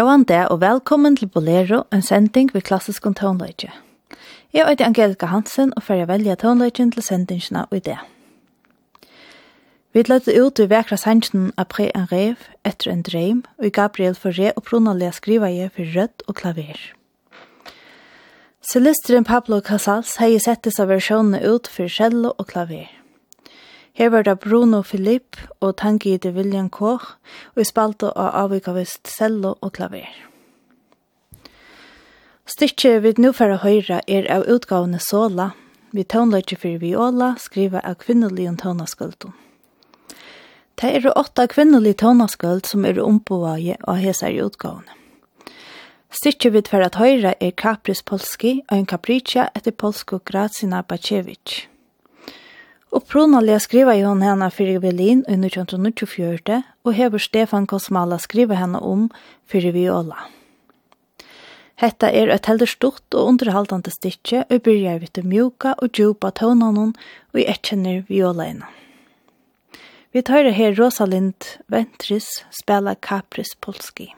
Gåan det og velkommen til Bolero, en sending ved klassisk om toneløyge. Jeg er Angelika Hansen og får velja toneløygen til sendingene og det. Vi løtte ut i vekra sendingen av Pre en rev», «Etter en dreim», og i Gabriel Foré og pronalige skriva jeg for rødt og klaver. Celestrin Pablo Casals hei sett disse versjonene ut for cello og klaver. Her var det Bruno Filipp og tangide William Koch, og i spalte av avvikavist cello og klaver. Stykket vi nå for å høre er av utgavene Sola, vi tånløyde for viola, skriva av kvinnelige tånaskulten. Det er åtta kvinnelige tånaskuld som er omboet av hese i utgavene. Stykket vi for å høre er Kapris Polski og en capriccia etter polsko Grazina Bacevic. Opprunalega skriva jo hon henne fyrir Berlin i 1924, og hever Stefan Kosmala skriva henne om fyrir Viola. Hetta er et heldur stort og underhaldande stikje, og byrjar vi til mjuka og djupa tånanon, og i etkjenner Viola innan. Vi tar her Rosalind Ventris spela Capris Polski.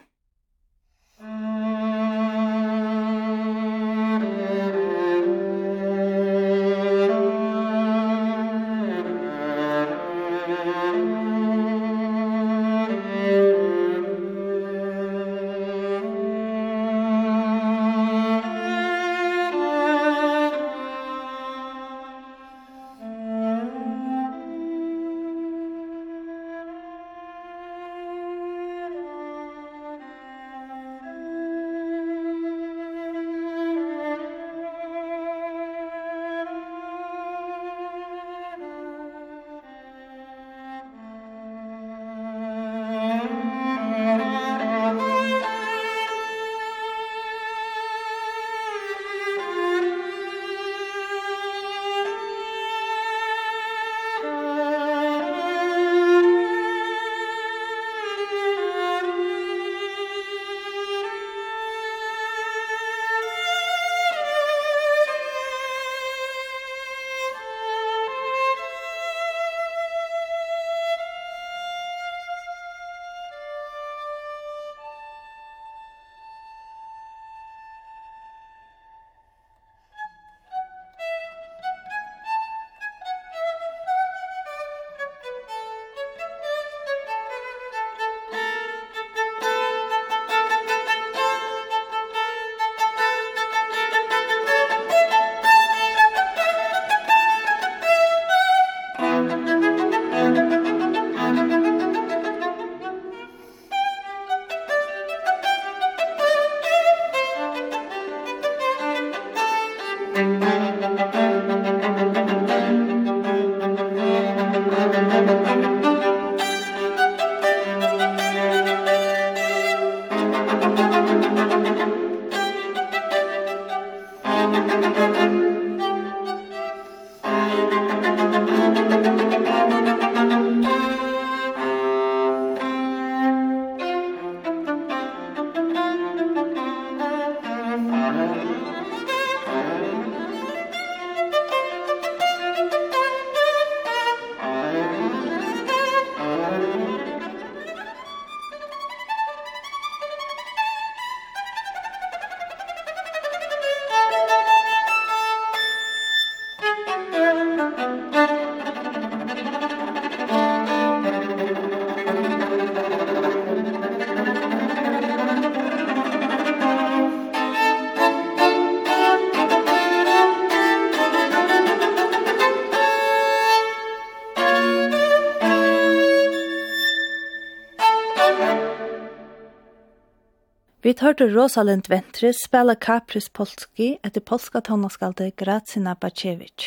Vi hørte Rosalind Ventre spela Kapris Polski etter polska tonaskalde Grazina Bacevic.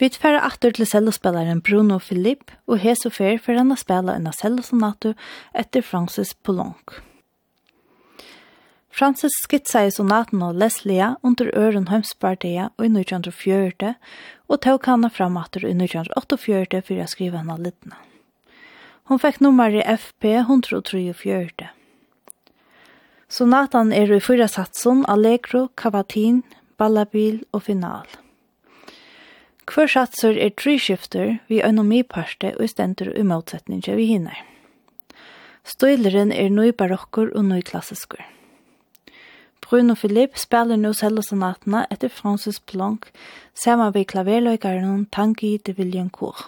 Vi tar atter til cellospelaren Bruno Philipp, og Heso fer for han å spela en cellosonatu etter Francis Poulenc. Francis skitsa i sonaten av Leslia under øren hømspartia i 1904 og tog hana fram atter i 1948 for å skriva henne littna. Hon fekk nummeret FP 134. Sonatan er i fyra satsen Allegro, Cavatin, Ballabil og Final. Hver satser er tre skifter vi økonomiparte og stender i motsetninger vi hinner. Støyleren er nøy barokker og nøy klassisker. Bruno Philipp spiller nå selvsonatene etter Francis Blanc, sammen med klaverløykeren Tanguy de Villancourt.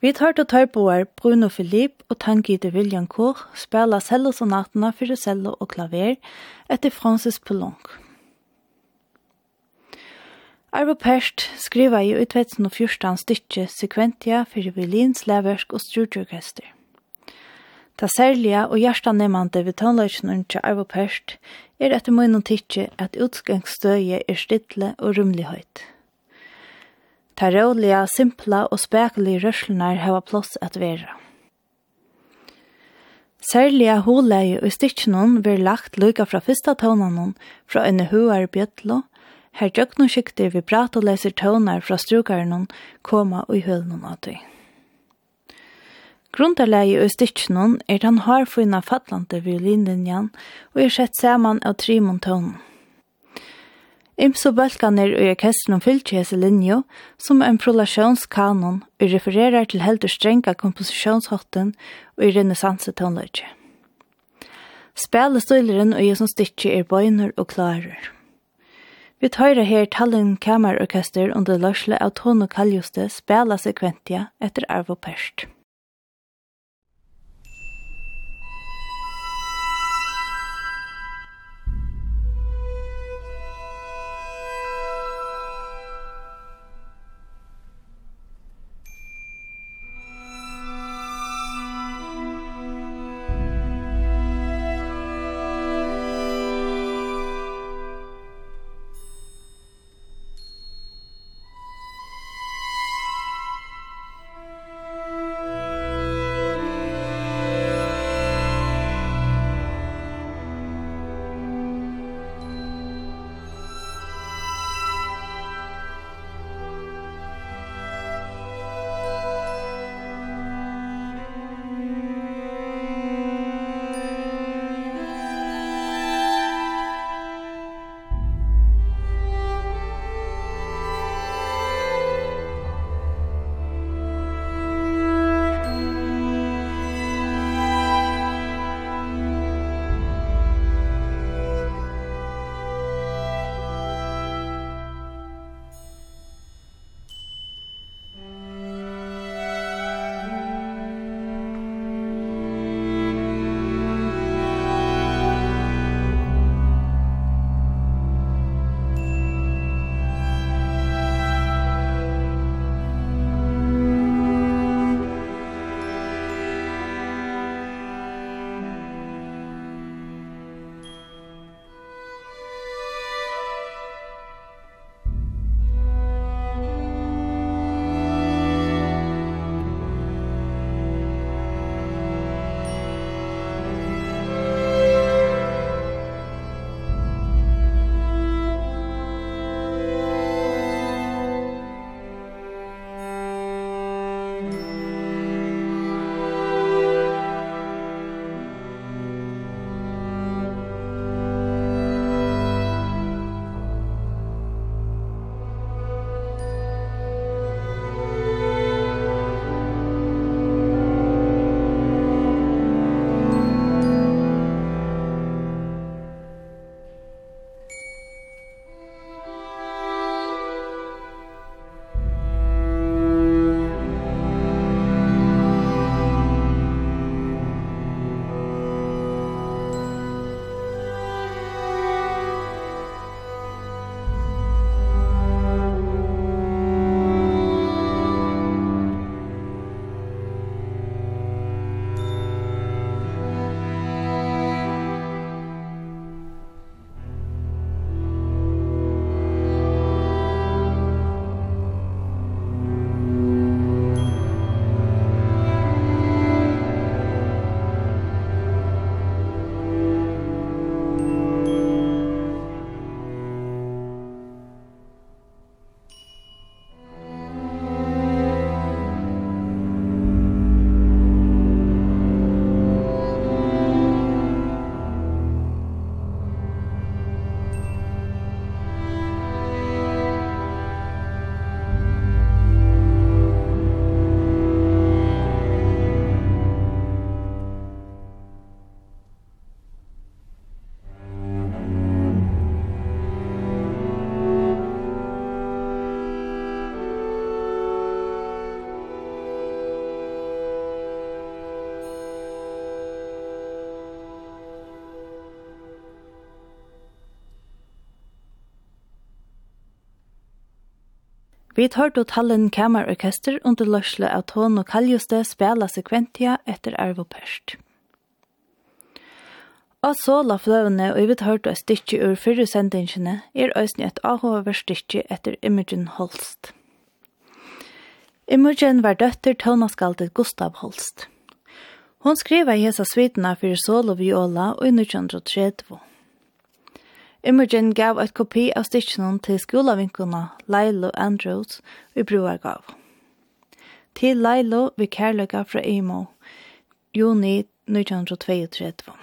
Vi tar til tørboer Bruno Philipp og tangide William Koch spela cellosonatene for cello og klaver etter Francis Poulenc. Arvo Perst skriva i 2014 stykje Sekventia for violins, leversk og strudjorkester. Ta særlige og hjertanemmande ved tonløysene til Arvo Perst er etter munnen tidsje at utgangsstøye er stidle og rumlighet. Ta rådliga, simpla og spekelige rørslunar hava plåss at vera. Særliga holeie og stikkjennom blir lagt lukka fra fyrsta tånanon fra en huar bjøtlo, her djøkno skikter vi prat og leser tånar fra strukarenon koma og i hølnon av tøy. Grundarleie og stikkjennom er den harfina fatlande violinlinjan og er sett saman av tre tånen. Imso bølganer og orkestren om fyllt hese linjo, som en prolasjonskanon og refererer til heldur strenga komposisjonshotten og i renessanse tonløyge. Spelestøyleren og jeg som stikker er bøyner og klarer. Vi tøyre her Tallinn Kammerorkester under lørsle av Tono Kaljuste spela sekventia etter Arvo Perst. Vi tar då tallen kammerorkester under løsle av Tån og Kaljuste spela sekventia etter Arvo Perst. Og så la fløvene og vi tar då stikki ur fyrre sendingene er øyne et avhåver stikki etter Imogen Holst. Imogen var døtter tøvnaskaldet Gustav Holst. Hon skriva i hesa svitna fyrir solo viola og i 1930. Imogen gav eit kopi av stikkenen til skolavinkene Lailo Andrews i Bruargav. Til Lailo vi kærløyga fra Imo, juni 1932.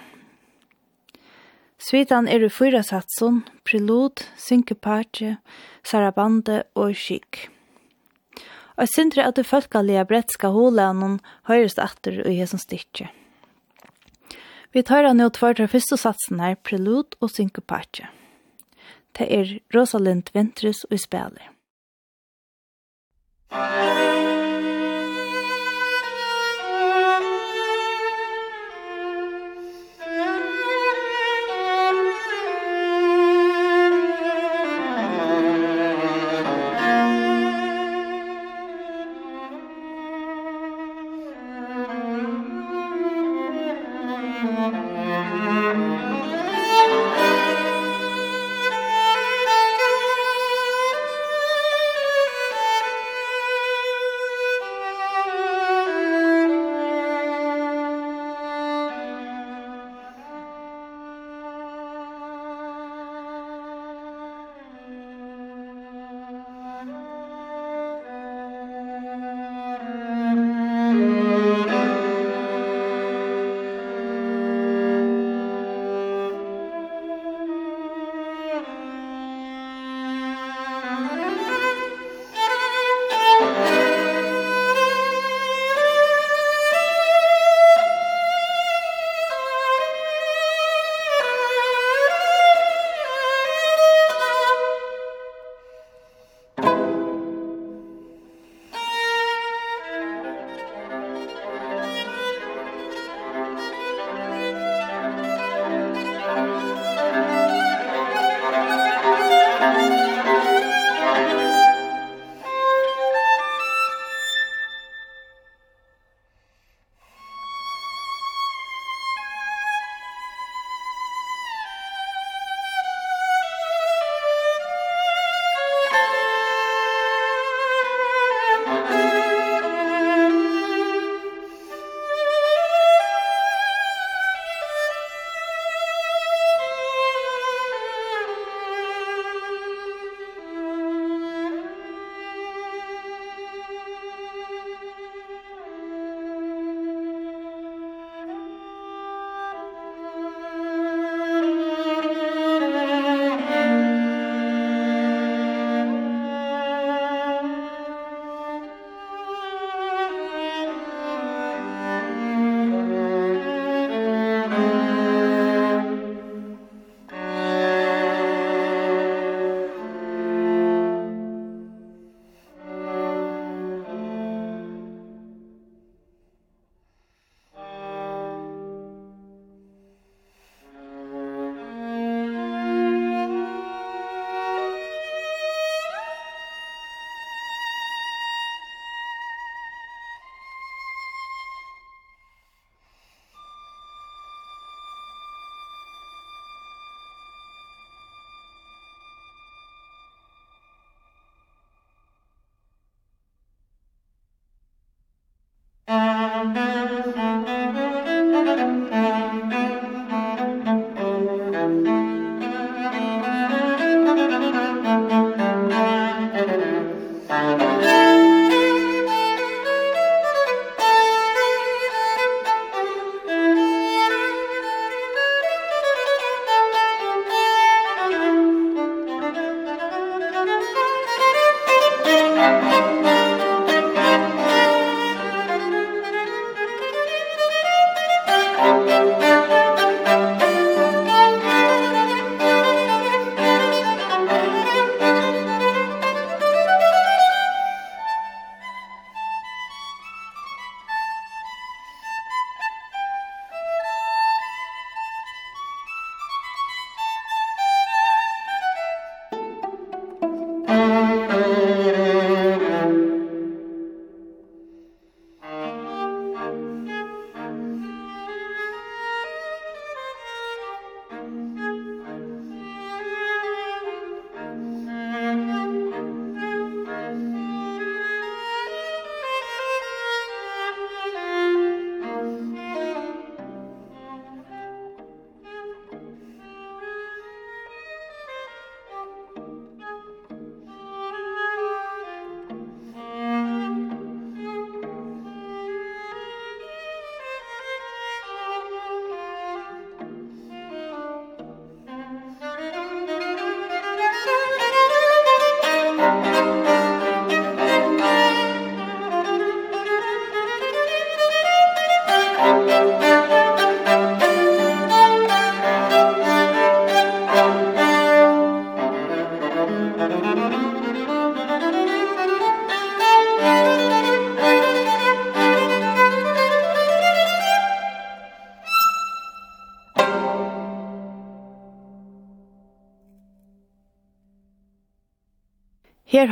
Svitan er i fyra satsen, prelud, synkepatje, sarabande og skik. Og sindri at det folkalige brettska holænen høyrest atter i hesson stikket. Vi tar nå tvær til første satsen her, Prelude og Syncopache. Det er Rosalind Ventress og spiller. Musik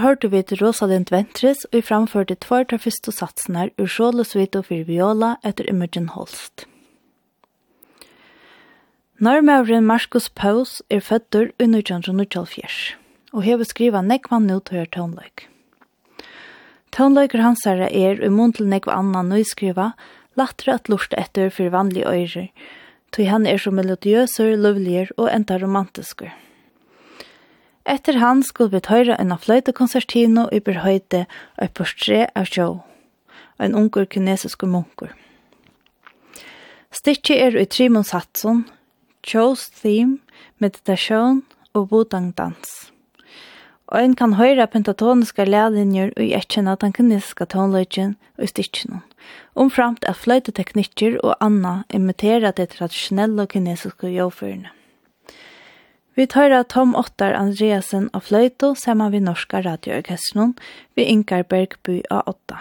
hørte vi til Rosalind Ventres, og vi framførte tvær til første satsene ur Sjålesvito for viola etter Imogen Holst. Nørmøvren Marskos Paus er fødder i 1924, og hever skriva nekvann ut høyre tånløyk. Tånløyker hans er er, og munn til nekva annan nøyskriva, latre at lort etter for vanlige øyre, tog han er så melodiøser, lovligere og enda romantisker. Etter han skulle vi tøyre en av fløytekonsertino i berhøyde og et portré av Joe, en unger kinesisk munker. Stikki er i Trimon Satsun, Joe's theme, meditasjon og bodangdans. Og en kan høyre pentatoniske lærlinjer og etkjenne den kinesiske tonløgjen og stikkjene. Omframt at fløyteteknikker og anna imiterer det tradisjonelle kinesiske jordførende. Vi tar Tom Ottar Andreasen av Fløyto sammen vi Norska Radioorkestron ved Inkarbergby A8.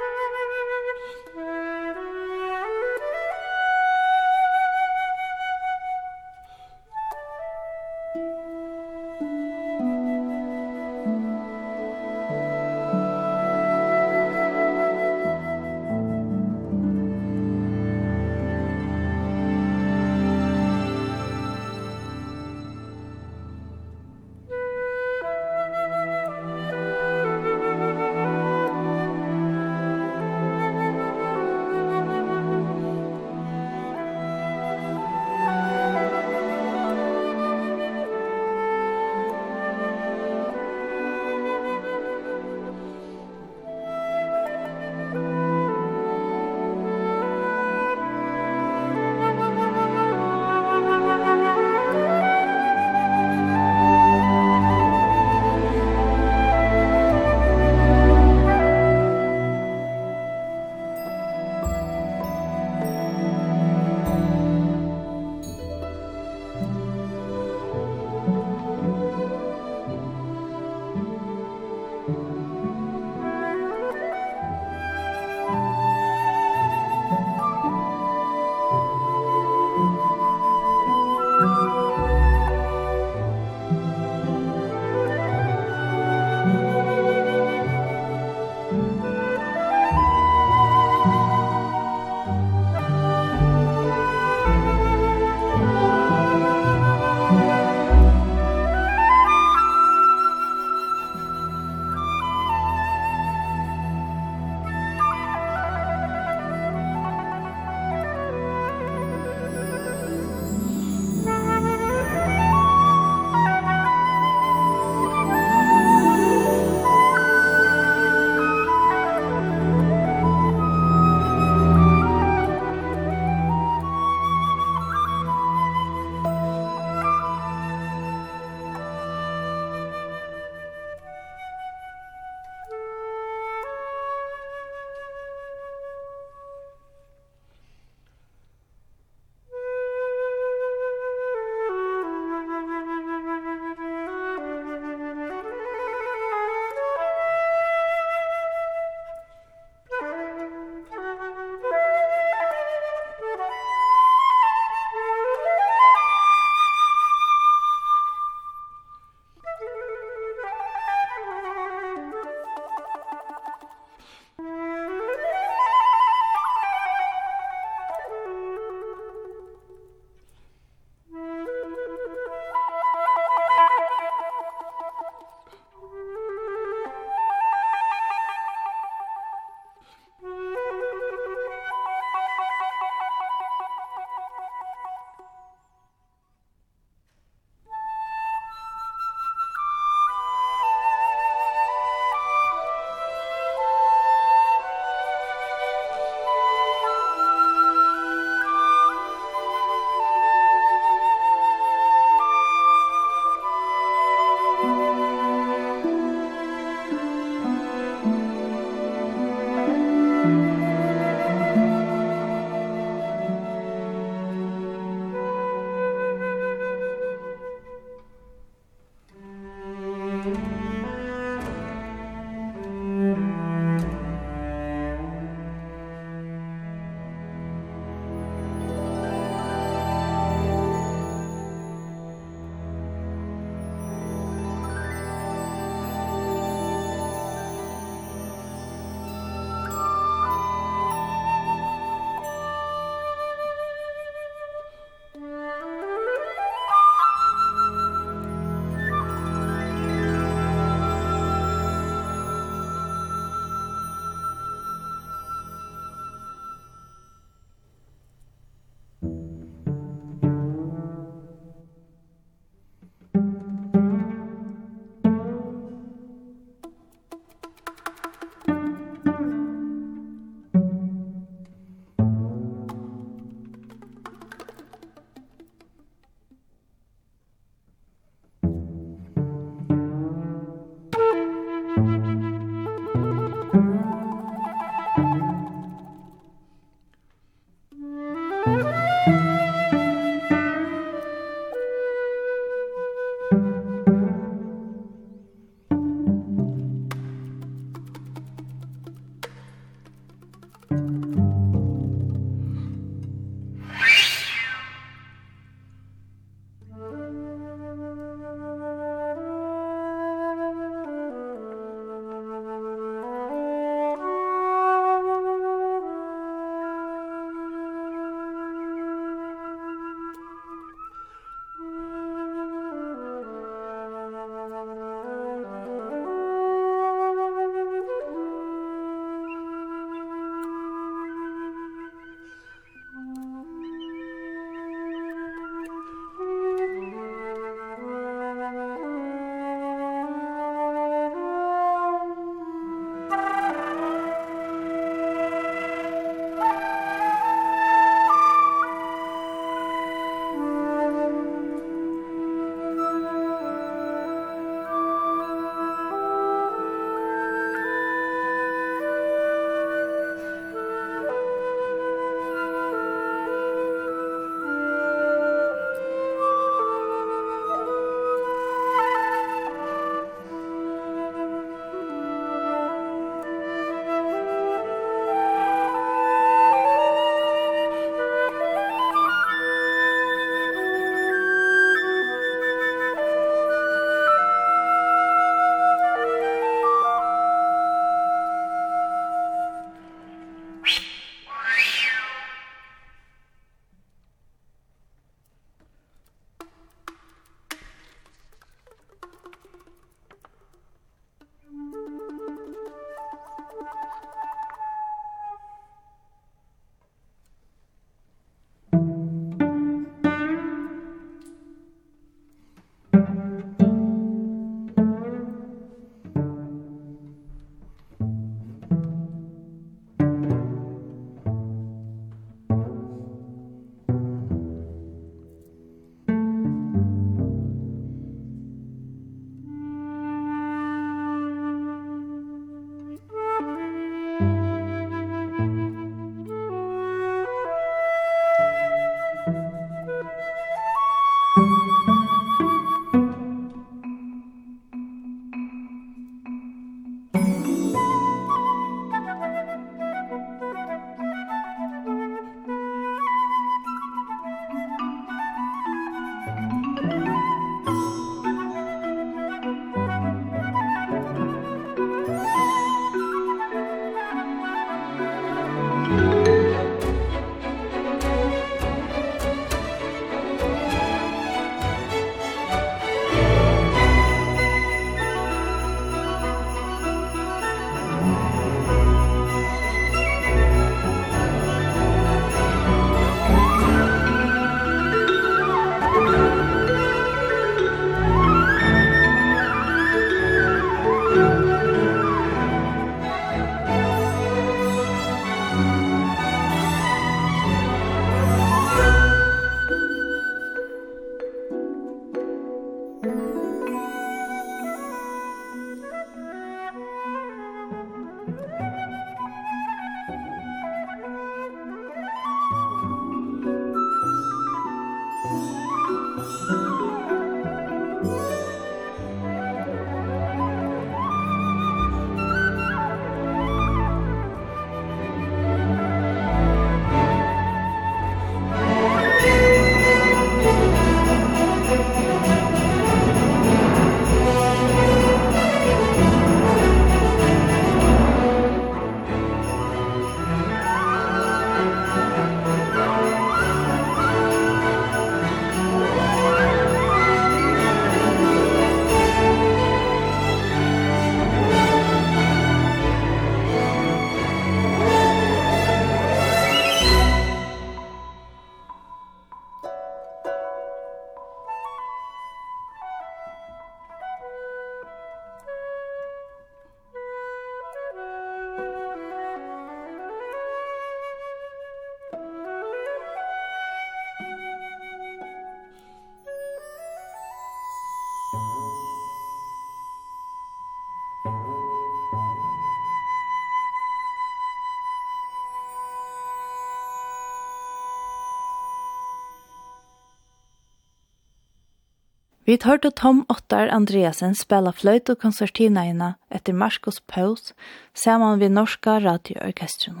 Vi hørte Tom Ottar Andreasen spela fløyt og konsertineina etter Marskos Paus saman vi Norska Radioorkestren.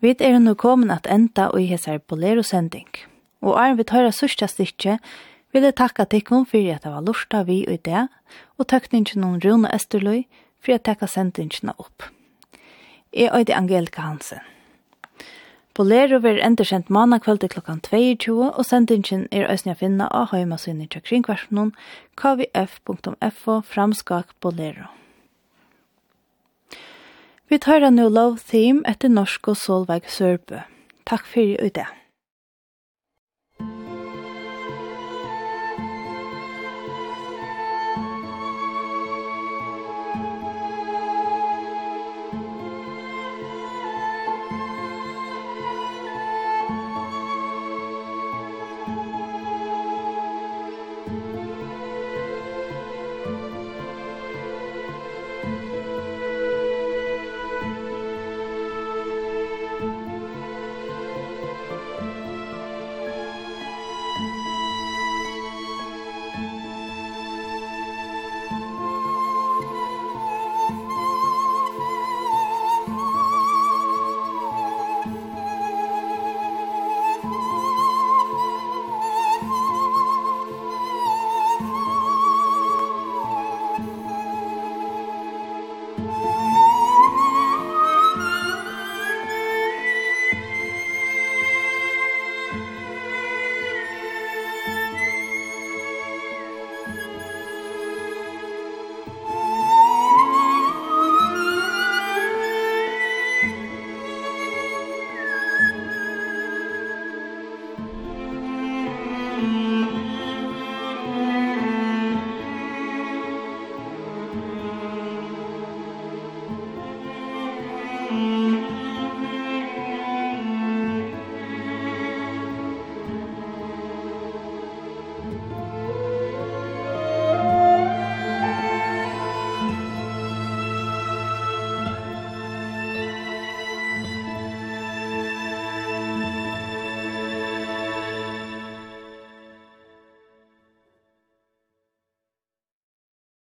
Vi er nå kommet at enda og i hesar bolero-sending. Og er vi høyre sørste styrke, vil jeg takke tikkene for at det var lortet vi og det, og tøkningen om Rune Østerløy for at jeg takket sendingene opp. Jeg er Angelika Hansen. Bolero vil enda kjent manna kvöldi klokkan 22 og sendingin er æsni å finne av heimasinni til kringkvarsnun kvf.fo framskak bolero. Vi tar nu love theme etter norsk og Solveig Sørbø. Takk fyrir i dag.